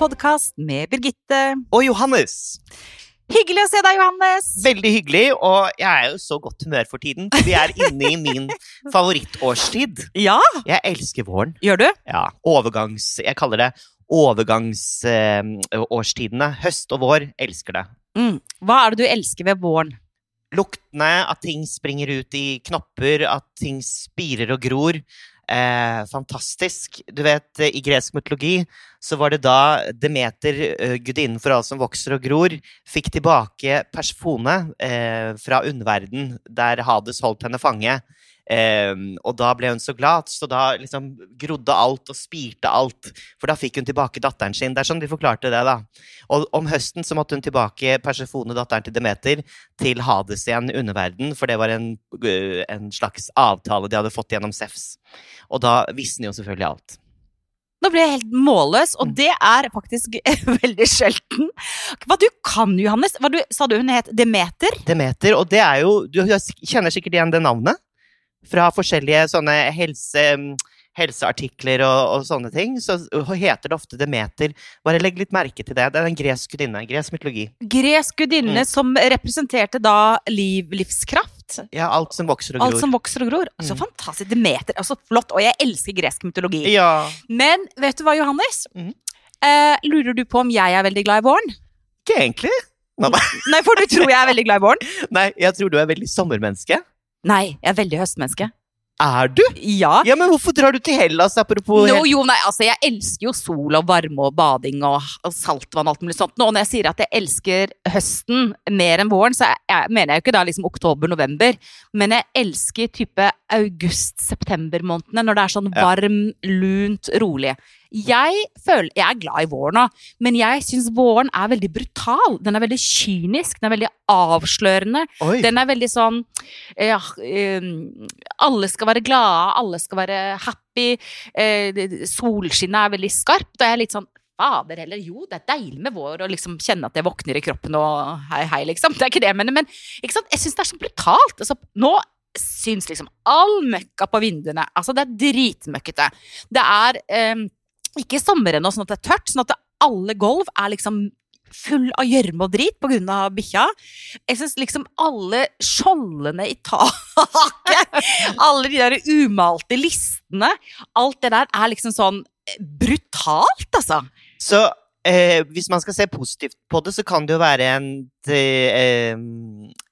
Hjemmepodkast med Birgitte. Og Johannes. Hyggelig å se deg, Johannes! Veldig hyggelig, og jeg er jo så godt humør for tiden. Vi er inne i min favorittårstid. Ja, Jeg elsker våren. gjør du? Ja, overgangs... Jeg kaller det overgangsårstidene. Høst og vår. Elsker det. Mm. Hva er det du elsker ved våren? Luktene, at ting springer ut i knopper, at ting spirer og gror. Eh, fantastisk. Du vet, eh, i gresk mytologi så var det da Demeter, eh, gudinnen for alt som vokser og gror, fikk tilbake Persfone eh, fra underverden, der Hades holdt henne fange. Eh, og da ble hun så glad, så da liksom grodde alt og spirte alt. For da fikk hun tilbake datteren sin. Det er sånn de forklarte det, da. Og om høsten så måtte hun tilbake Persefone, datteren til Demeter, til Hades igjen, underverden, for det var en, en slags avtale de hadde fått gjennom Sefs. Og da visste jo selvfølgelig alt. Nå ble jeg helt målløs, og Mm. det er faktisk veldig sjelden. Hva du kan, Johannes? Du, sa du hun het Demeter? Demeter, og det er jo Du kjenner sikkert igjen det navnet? Fra forskjellige sånne helse, helseartikler og, og sånne ting. Så heter det ofte Demeter. Bare legg litt merke til det. Det er en gresk gudinne. Gresk mytologi. Gresk gudinne Mm. som representerte da liv, livskraft. Ja, alt som vokser og gror. Alt som vokser og gror. Så Mm. fantastisk. Demeter. Altså flott. Og jeg elsker gresk mytologi. Ja. Men vet du hva, Johannes? Mm. Eh, lurer du på om jeg er veldig glad i våren? Ikke egentlig. Nei, Nei, for du tror jeg er veldig glad i våren? Nei, jeg tror du er veldig sommermenneske. Nei, jeg er veldig høstmenneske. Er du? Ja. Ja, men hvorfor drar du til Hellas, apropos No, jo, nei, altså Jeg elsker jo sol og varme og bading og, og saltvann og alt mulig sånt. Og når jeg sier at jeg elsker høsten mer enn våren, så jeg, jeg, mener jeg jo ikke da liksom oktober-november. Men jeg elsker type august-september-månedene, når det er sånn varm, lunt, rolig. Jeg føler, jeg er glad i våren nå, men jeg syns våren er veldig brutal. Den er veldig kynisk, den er veldig avslørende. Oi. Den er veldig sånn ja, eh, Alle skal være glade, alle skal være happy. Eh, solskinnet er veldig skarpt. Og jeg er litt sånn Fader heller, jo, det er deilig med vår å liksom kjenne at jeg våkner i kroppen og hei, hei, liksom. Det er ikke det jeg mener, men jeg syns det er så brutalt. Altså, nå syns liksom all møkka på vinduene Altså, det er dritmøkkete. Det er eh, ikke sommer ennå, sånn at det er tørt. Sånn at alle gulv er liksom full av gjørme og drit av bikkja. Jeg syns liksom alle skjoldene i taket, alle de der umalte listene, alt det der er liksom sånn brutalt, altså. Så eh, hvis man skal se positivt på det, så kan det jo være en eh,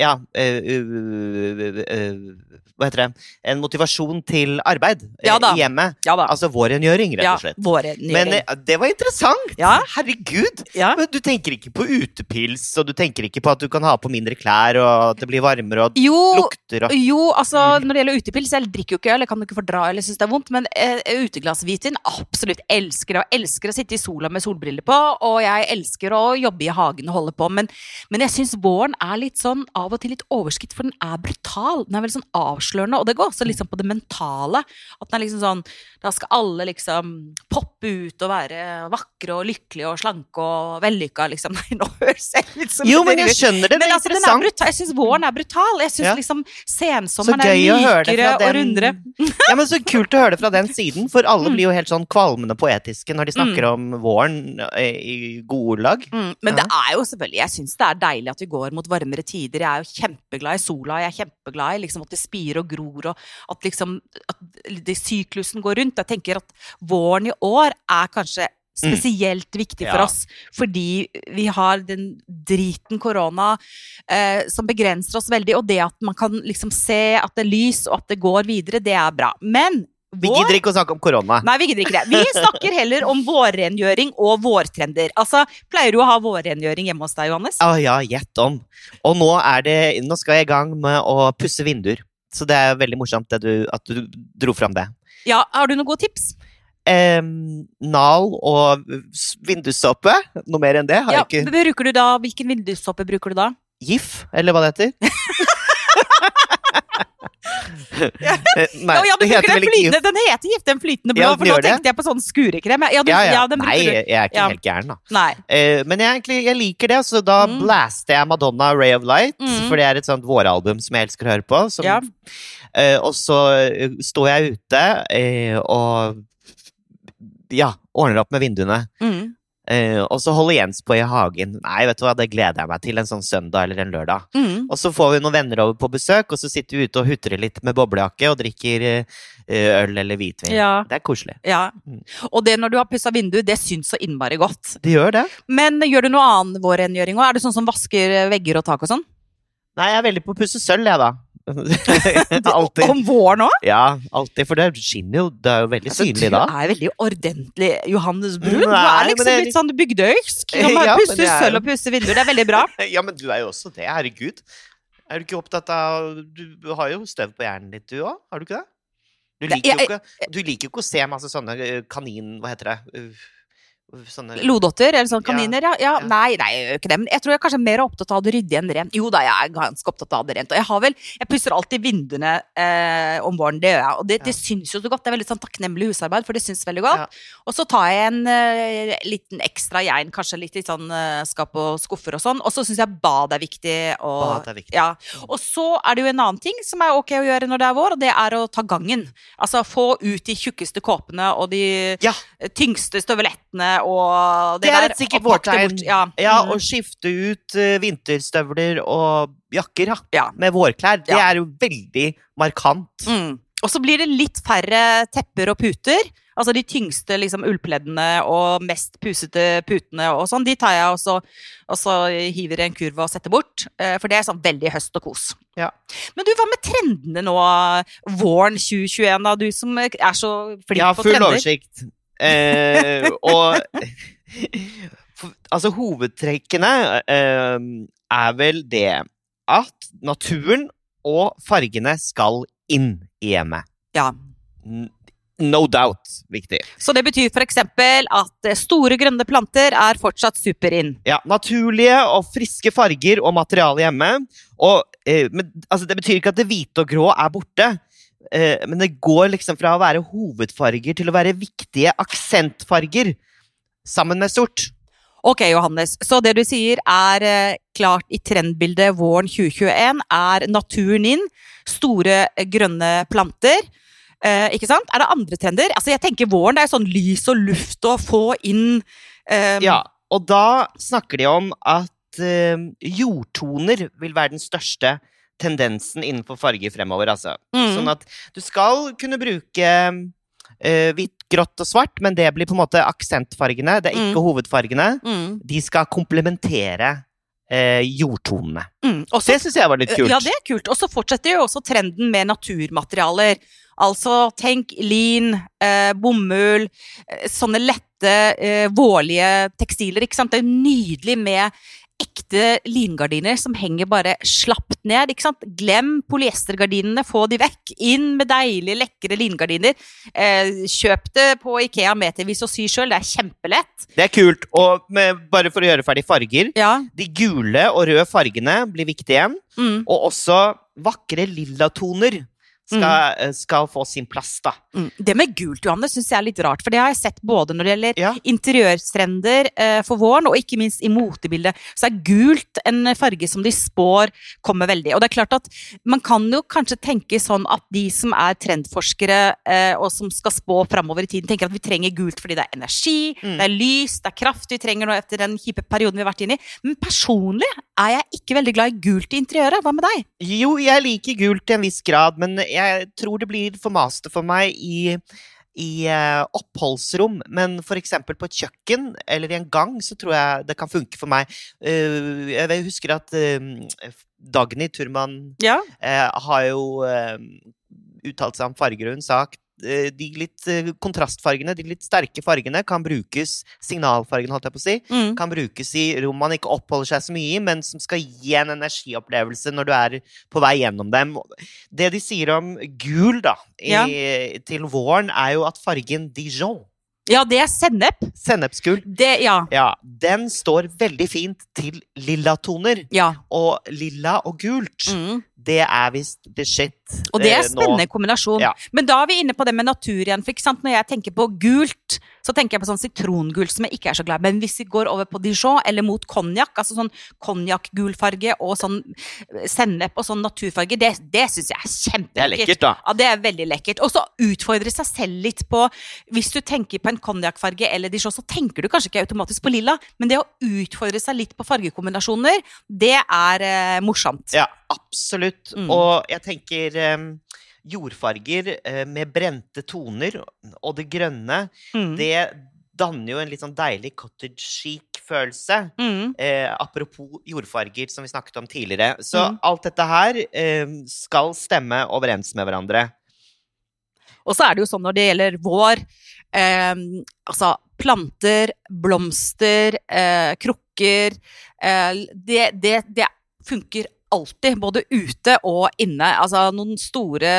Ja eh, uh, uh, Hva heter det? En motivasjon til arbeid eh, Ja i hjemmet. Ja. Altså vårrengjøring, rett og slett. Men eh, det var interessant! Herregud! Men du tenker ikke på utepils, og du tenker ikke på at du kan ha på mindre klær, og at det blir varmere, og Jo, lukter og jo, altså Mm. når det gjelder utepils, jeg drikker jo ikke øl, jeg kan jo ikke fordra eller synes det er vondt, men uh, uteglass hvitvin, absolutt elsker og elsker å sitte i sola med solbriller på, og jeg elsker å jobbe i hagen og holde på, men, men jeg synes våren er litt sånn, av og til litt overskritt, for den er brutal, den er veldig sånn avslørende, og det går også liksom på det mentale, at den er liksom sånn, da skal alle liksom poppe ut og være vakre og lykkelige og slanke og vellykka, liksom, nei, nå høres jeg litt sånn Jo, men jeg skjønner det. Det men er altså, er interessant. brutal. Jeg syns våren er brutal. Jeg syns Ja. liksom sensommeren er det mykere og rundere. Ja, men Så kult å høre det fra den siden, for alle Mm. blir jo helt sånn kvalmende poetiske når de snakker om våren eh, i gode lag. Mm, men Ja. det er jo selvfølgelig Jeg syns det er deilig at vi går mot varmere tider. Jeg er jo kjempeglad i sola. Jeg er kjempeglad i liksom at det spirer og gror, og at liksom at syklusen går rundt. Jeg tenker at våren i år er kanskje spesielt viktig for Ja. oss, fordi vi har den driten korona eh, som begrenser oss veldig, og det at man kan liksom se at det er lys, og at det går videre, det er bra. Men Vi gidder ikke å snakke om korona. Nei, vi gidder ikke det. Vi snakker heller om vårrengjøring og vårtrender. Altså, Pleier du å ha vårrengjøring hjemme hos deg, Johannes? Å ja, gjett om. Og nå, er det, nå skal jeg i gang med å pusse vinduer. Så det er veldig morsomt det du, at du dro fram det. Ja, Har du noen gode tips? Eh, Nal og vindussåpe. Noe mer enn det har Ja, jeg ikke. du da, Hvilken vindussoppe bruker du da? GIF, eller hva det heter. Ja. Eh, Nei, ja, du det bruker heter den flytende, den heter gift, den flytende blå, Ja, for nå tenkte det. jeg på sånn skurekrem. Ja, du, Ja, ja. den Nei, jeg er ikke helt gæren, da. Eh, men jeg, egentlig, jeg liker det, så da Mm. blaster jeg Madonna Ray of Light. Mm. For det er et sånt våralbum som jeg elsker å høre på. Som, Ja. eh, og så står jeg ute uh, og ja, ordner opp med vinduene. Mm. Eh, og så holder Jens på i hagen. Nei, vet du hva, det gleder jeg meg til en sånn søndag eller en lørdag. Mm. Og så får vi noen venner over på besøk, og så sitter vi ute og hutrer litt med boblejakke og drikker uh, øl eller hvitvin. Ja. Det er koselig. Ja. Mm. Og det når du har pussa vinduet, det syns så innmari godt. Det gjør det. Men gjør du noe annen vårrengjøring òg? Er det sånn som vasker vegger og tak og sånn? Nei, jeg er veldig på å pusse sølv, jeg, da. alltid. Om våren òg? Ja, alltid. For det skinner jo. Det er jo veldig synlig da. Du er veldig ordentlig Johannes Brun. Du er liksom det litt sånn bygdøysk. Når man ja, pusser er- sølv og pusser vinduer, det er veldig bra. Ja, men du er jo også det. Herregud. Er du ikke opptatt av Du har jo støv på hjernen ditt, du òg? Har du ikke det? Du liker, jo ikke, du liker jo ikke å se masse sånne eh, kanin... Hva heter det? Uh, Sånne Lodotter eller sånne kaniner, ja. ja. ja. Nei, nei, jeg gjør ikke det. Men jeg tror jeg er kanskje mer opptatt av det ryddige enn rent. Jo da, jeg er ganske opptatt av det rent. Og jeg har vel Jeg pusser alltid vinduene eh, om våren, det gjør jeg. Og det, det syns jo så godt. Det er veldig sånn takknemlig husarbeid, for det syns veldig godt. Ja. Og så tar jeg en eh, liten ekstra jein, kanskje litt i sånn eh, skap og skuffer og sånn. Og så syns jeg bad er viktig. Og, Bad er viktig. Ja. Og så er det jo en annen ting som er ok å gjøre når det er vår, og det er å ta gangen. Altså få ut de tjukkeste kåpene og de Ja. tyngste støvlettene og det, Det er et sikkert vårtegn. Ja. Ja, Mm. og skifte ut uh, vinterstøvler og jakker ja, Ja. med vårklær. Det er jo veldig markant. Mm. Og så blir det litt færre tepper og puter. Altså de tyngste liksom, ullpleddene og mest pusete putene og sånn, de tar jeg også, og så hiver i en kurv og setter bort. eh, For det er sånn veldig høst og kos. Ja. Men du, hva med trendene nå våren 2021, da? Du som er så flink ja, på trender. Ja, full oversikt. Eh, og altså, hovedtrekkene eh, er vel det at naturen og fargene skal inn i hjemmet. Ja. No doubt viktig. Så det betyr f.eks. at eh, store grønne planter er fortsatt super in. Ja, naturlige og friske farger og materiale hjemme. Og, eh, men, altså, det betyr ikke at det hvite og grå er borte. Eh, men det går liksom fra å være hovedfarger til å være viktige aksentfarger sammen med sort. Ok, Johannes. Så det du sier er eh, klart i trendbildet våren 2021 er naturen inn, store eh, grønne planter. Eh, ikke sant? Er det andre trender? Altså, jeg tenker våren det er sånn lys og luft å få inn eh, Ja, og da snakker de om at eh, jordtoner vil være den største tendensen innenfor farger fremover, altså. mm, Sånn at du skal kunne bruke Uh, hvitt, grått og svart, men det blir på en måte aksentfargene, det er ikke Mm. hovedfargene. mm, De skal komplementere uh, jordtonene. mm. Også, Det syns jeg var litt kult. Ja, det er kult. Og så fortsetter jo også trenden med naturmaterialer. Altså tenk lin, eh, bomull, eh, sånne lette, eh, vårlige tekstiler. Ikke sant? Det er nydelig med ekte lingardiner som henger bare slapt ned. ikke sant? Glem polyestergardinene, få de vekk. Inn med deilige, lekre lingardiner. Eh, kjøp det på Ikea metervis og sy sjøl, det er kjempelett. Det er kult. Og med, bare for å gjøre ferdig farger Ja. De gule og røde fargene blir viktige igjen. Mm. Og også vakre lillatoner skal, eh, skal få sin plass, da. Mm. Det med gult, Johanne, syns jeg er litt rart. For det har jeg sett både når det gjelder Ja. interiørstrender eh, for våren, og ikke minst i motebildet. Så er gult en farge som de spår kommer veldig. Og det er klart at man kan jo kanskje tenke sånn at de som er trendforskere eh, og som skal spå framover i tiden, tenker at vi trenger gult fordi det er energi, Mm. det er lys, det er kraft vi trenger nå etter den kjipe perioden vi har vært inne i. Men personlig er jeg ikke veldig glad i gult i interiøret. Hva med deg? Jo, jeg liker gult til en viss grad, men jeg tror det blir for maste for meg i i uh, oppholdsrom, men eksempel på et kjøkken eller i en gang, så tror jeg det kan funke for meg. Uh, jeg husker at uh, Dagny Turman Ja. har jo uttalt seg om farger, og hun sa de litt eh, kontrastfargene, de litt sterke fargene, kan brukes Signalfargen, holdt jeg på å si. Mm. Kan brukes i rom man ikke oppholder seg så mye i, men som skal gi en energiopplevelse når du er på vei gjennom dem. Det de sier om gul da, i, Ja. til våren, er jo at fargen Dijon, ja, det er sennep. sennepsgul, Det, ja. ja, den står veldig fint til lillatoner. Ja. Og lilla og gult, Mm. Det er visst the shit. Og det er eh, nå. spennende kombinasjon. Ja. Men da er vi inne på det med natur igjen. For? Når jeg tenker på gult, så tenker jeg på sånn sitrongult som jeg ikke er så glad i. Men hvis vi går over på Dijon eller mot konjakk, altså sånn konjakkgul farge og sånn sennep og sånn naturfarge, det, det syns jeg er Det er kjempelekkert. lekkert, da. Ja, det er veldig lekkert. Og så utfordre seg selv litt på Hvis du tenker på en konjakkfarge eller Dijon, så tenker du kanskje ikke automatisk på lilla, men det å utfordre seg litt på fargekombinasjoner, det er eh, morsomt. Ja, absolutt. Mm. Og jeg tenker em, jordfarger eh, med brente toner og det grønne, Mm. det danner jo en litt sånn deilig cottage chic-følelse. Mm. Eh, apropos jordfarger, som vi snakket om tidligere. Så Mm. alt dette her eh, skal stemme overens med hverandre. Og så er det jo sånn når det gjelder vår, eh, altså planter, blomster, eh, krukker eh, det, det, det funker alltid, både ute og inne. Altså noen store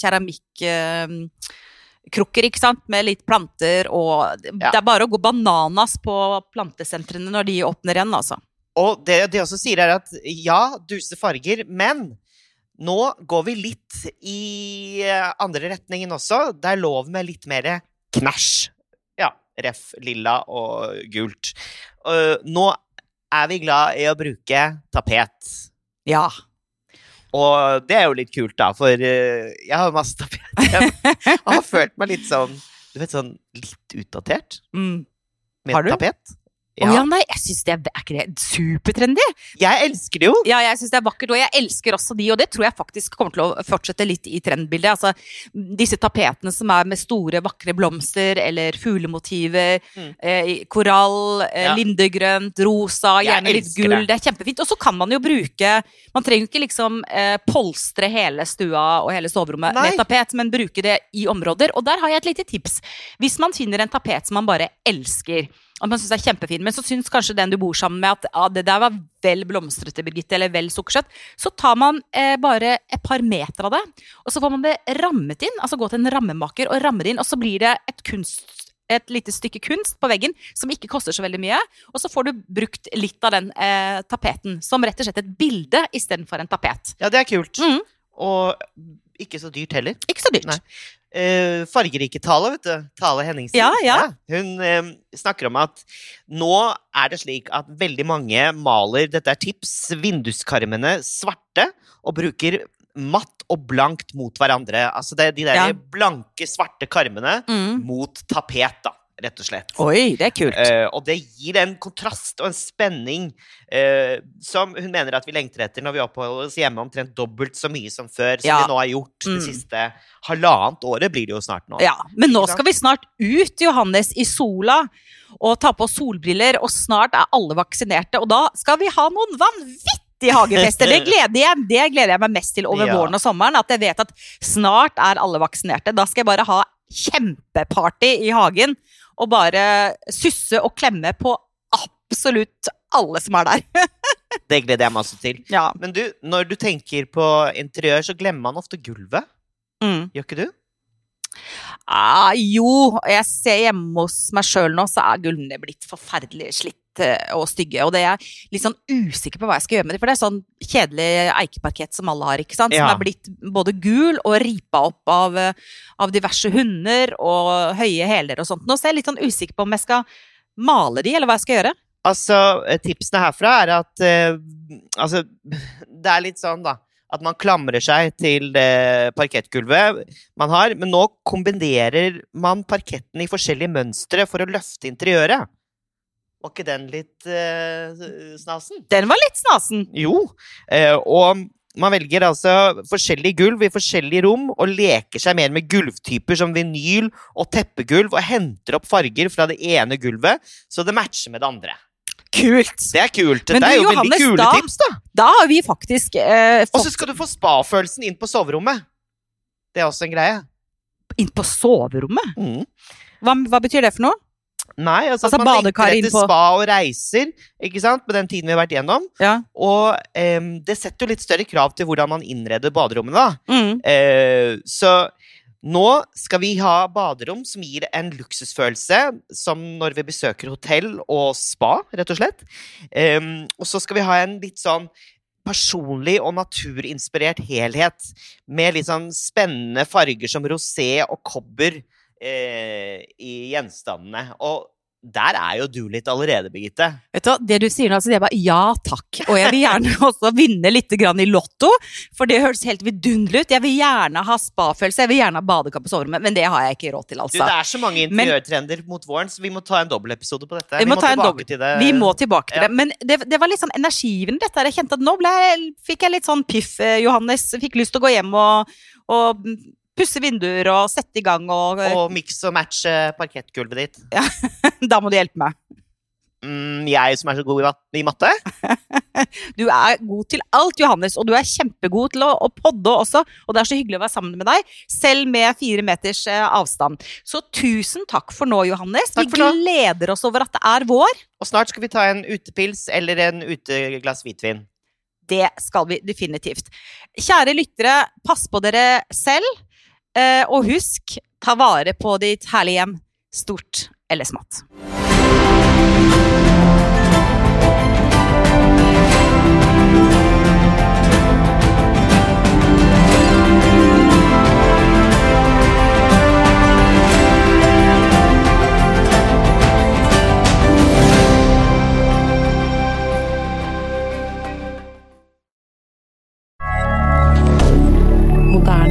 keramikkrukker, ikke sant, med litt planter og Ja. Det er bare å gå bananas på plantesentrene når de åpner igjen, altså. Og det de også sier, er at ja, duse farger, men nå går vi litt i eh, andre retningen også. Det er lov med litt mer knæsj. Ja, ref lilla og gult. Nå er vi glad i å bruke tapet. Ja. Og det er jo litt kult, da, for øh, jeg har masse PTM. Og har følt meg litt sånn Du vet, sånn litt utdatert Mm. med Har du? tapet. Å ja, nei, jeg syns det er, er ikke det supertrendy? Jeg elsker det jo! Ja, jeg syns det er vakkert, og jeg elsker også de, og det tror jeg faktisk kommer til å fortsette litt i trendbildet. Altså, disse tapetene som er med store, vakre blomster eller fuglemotiver, Mm. eh, korall, eh, Ja. lindegrønt, rosa, gjerne litt gull. det. Det. er kjempefint. Og så kan man jo bruke Man trenger ikke liksom eh, polstre hele stua og hele soverommet Nei. med tapet, men bruke det i områder. Og der har jeg et lite tips. Hvis man finner en tapet som man bare elsker, at man syns er kjempefin, men så syns kanskje den du bor sammen med at ah, det der var vel blomstrete, Birgitte, eller vel sukkersøtt, så tar man eh, bare et par meter av det, og så får man det rammet inn. Altså gå til en rammemaker og ramme det inn, og så blir det et kunst et lite stykke kunst på veggen som ikke koster så veldig mye. Og så får du brukt litt av den eh, tapeten som rett og slett et bilde istedenfor en tapet. Ja, det er kult. Mm. Og ikke så dyrt heller. Ikke så dyrt. Nei. Eh, fargerike Tale, vet du. Tale Henningsen. Ja, ja. Hun eh, snakker om at nå er det slik at veldig mange maler, dette er tips, vinduskarmene svarte og bruker matt og blankt mot hverandre. Altså det er de der blanke, svarte karmene Mm. mot tapet, da, rett og slett. Oi, det er kult. Uh, og det gir en kontrast og en spenning uh, som hun mener at vi lengter etter når vi oppholder oss hjemme omtrent dobbelt så mye som før, som Ja. vi nå har gjort det Mm. siste halvannet året, blir det jo snart nå. Ja, men nå skal vi snart ut, Johannes, i sola og ta på solbriller, og snart er alle vaksinerte, og da skal vi ha noen vanvittige hagefester. Det gleder, jeg, det gleder jeg meg mest til over Ja. våren og sommeren, at jeg vet at snart er alle vaksinerte. Da skal jeg bare ha kjempeparty i hagen, og bare susse og klemme på absolutt alle som er der. Det gleder jeg meg også til. Ja. Men du, når du tenker på interiør, så glemmer man ofte gulvet. Mm. Gjør ikke du? Ah, jo, jeg ser hjemme hos meg sjøl nå, så er gulvene blitt forferdelig slitt og stygge. Og det er jeg litt sånn usikker på hva jeg skal gjøre med dem, For det er sånn kjedelig eikeparkett som alle har, ikke sant. Som Ja. er blitt både gul og ripa opp av, eh, av diverse hunder og høye hæler og sånt. Nå så er jeg litt sånn usikker på om jeg skal male de, eller hva jeg skal gjøre. Altså, eh, tipsene herfra er at uh, Altså, det er litt sånn, da. At man klamrer seg til det parkettgulvet man har. Men nå kombinerer man parketten i forskjellige mønstre for å løfte interiøret. Var ikke den litt eh, snasen? Den var litt snasen. Jo. Eh, og man velger altså forskjellige gulv i forskjellige rom og leker seg mer med gulvtyper som vinyl og teppegulv og henter opp farger fra det ene gulvet så det matcher med det andre. Kult. Det er kult. Dette du, er jo jo veldig kule da- tips, da. Da har vi faktisk eh, Og så skal du få spa-følelsen inn på soverommet. Det er også en greie. inn på soverommet. Mm. Hva, hva betyr det for noe? Nei, altså, Altså at man badekar lengter etter på- spa og reiser, ikke sant, med den tiden vi har vært gjennom. Ja. Og um, det setter jo litt større krav til hvordan man innreder baderommene, da. Mm. Uh, så nå skal vi ha baderom som gir en luksusfølelse, som når vi besøker hotell og spa, rett og slett. Um, og så skal vi ha en litt sånn personlig og naturinspirert helhet. Med litt sånn spennende farger som rosé og kobber i gjenstandene. Og der er jo du litt allerede, Birgitte. Vet du hva, Det du sier nå, altså, det er bare ja takk. Og jeg vil gjerne også vinne litt grann i Lotto, for det høres helt vidunderlig ut. Jeg vil gjerne ha spafølelse, jeg vil gjerne ha badekar på soverommet, men det har jeg ikke råd til, altså. Du, det er så mange interiørtrender mot våren, så vi må ta en dobbeltepisode på dette. Vi må vi må tilbake til det. Vi må tilbake til Ja. det. Men det, det var litt sånn energigivende, dette her. Jeg kjente at nå ble, fikk jeg litt sånn piff, eh, Johannes. Fikk lyst til å gå hjem og, og pusse vinduer og sette i gang og Og mix og matche eh, parkettgulvet ditt. Da må du hjelpe meg. Mm, jeg som er så god i, matte? Du er god til alt, Johannes, og du er kjempegod til å, å podde også. Og det er så hyggelig å være sammen med deg, selv med fire meters eh, avstand. Så tusen takk for nå, Johannes. Takk Vi gleder nå. oss over at det er vår. Og snart skal vi ta en utepils eller en uteglass hvitvin. Det skal vi definitivt. Kjære lyttere, pass på dere selv. Eh, Og husk, ta vare på ditt herlige hjem, stort eller smått.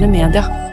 Media.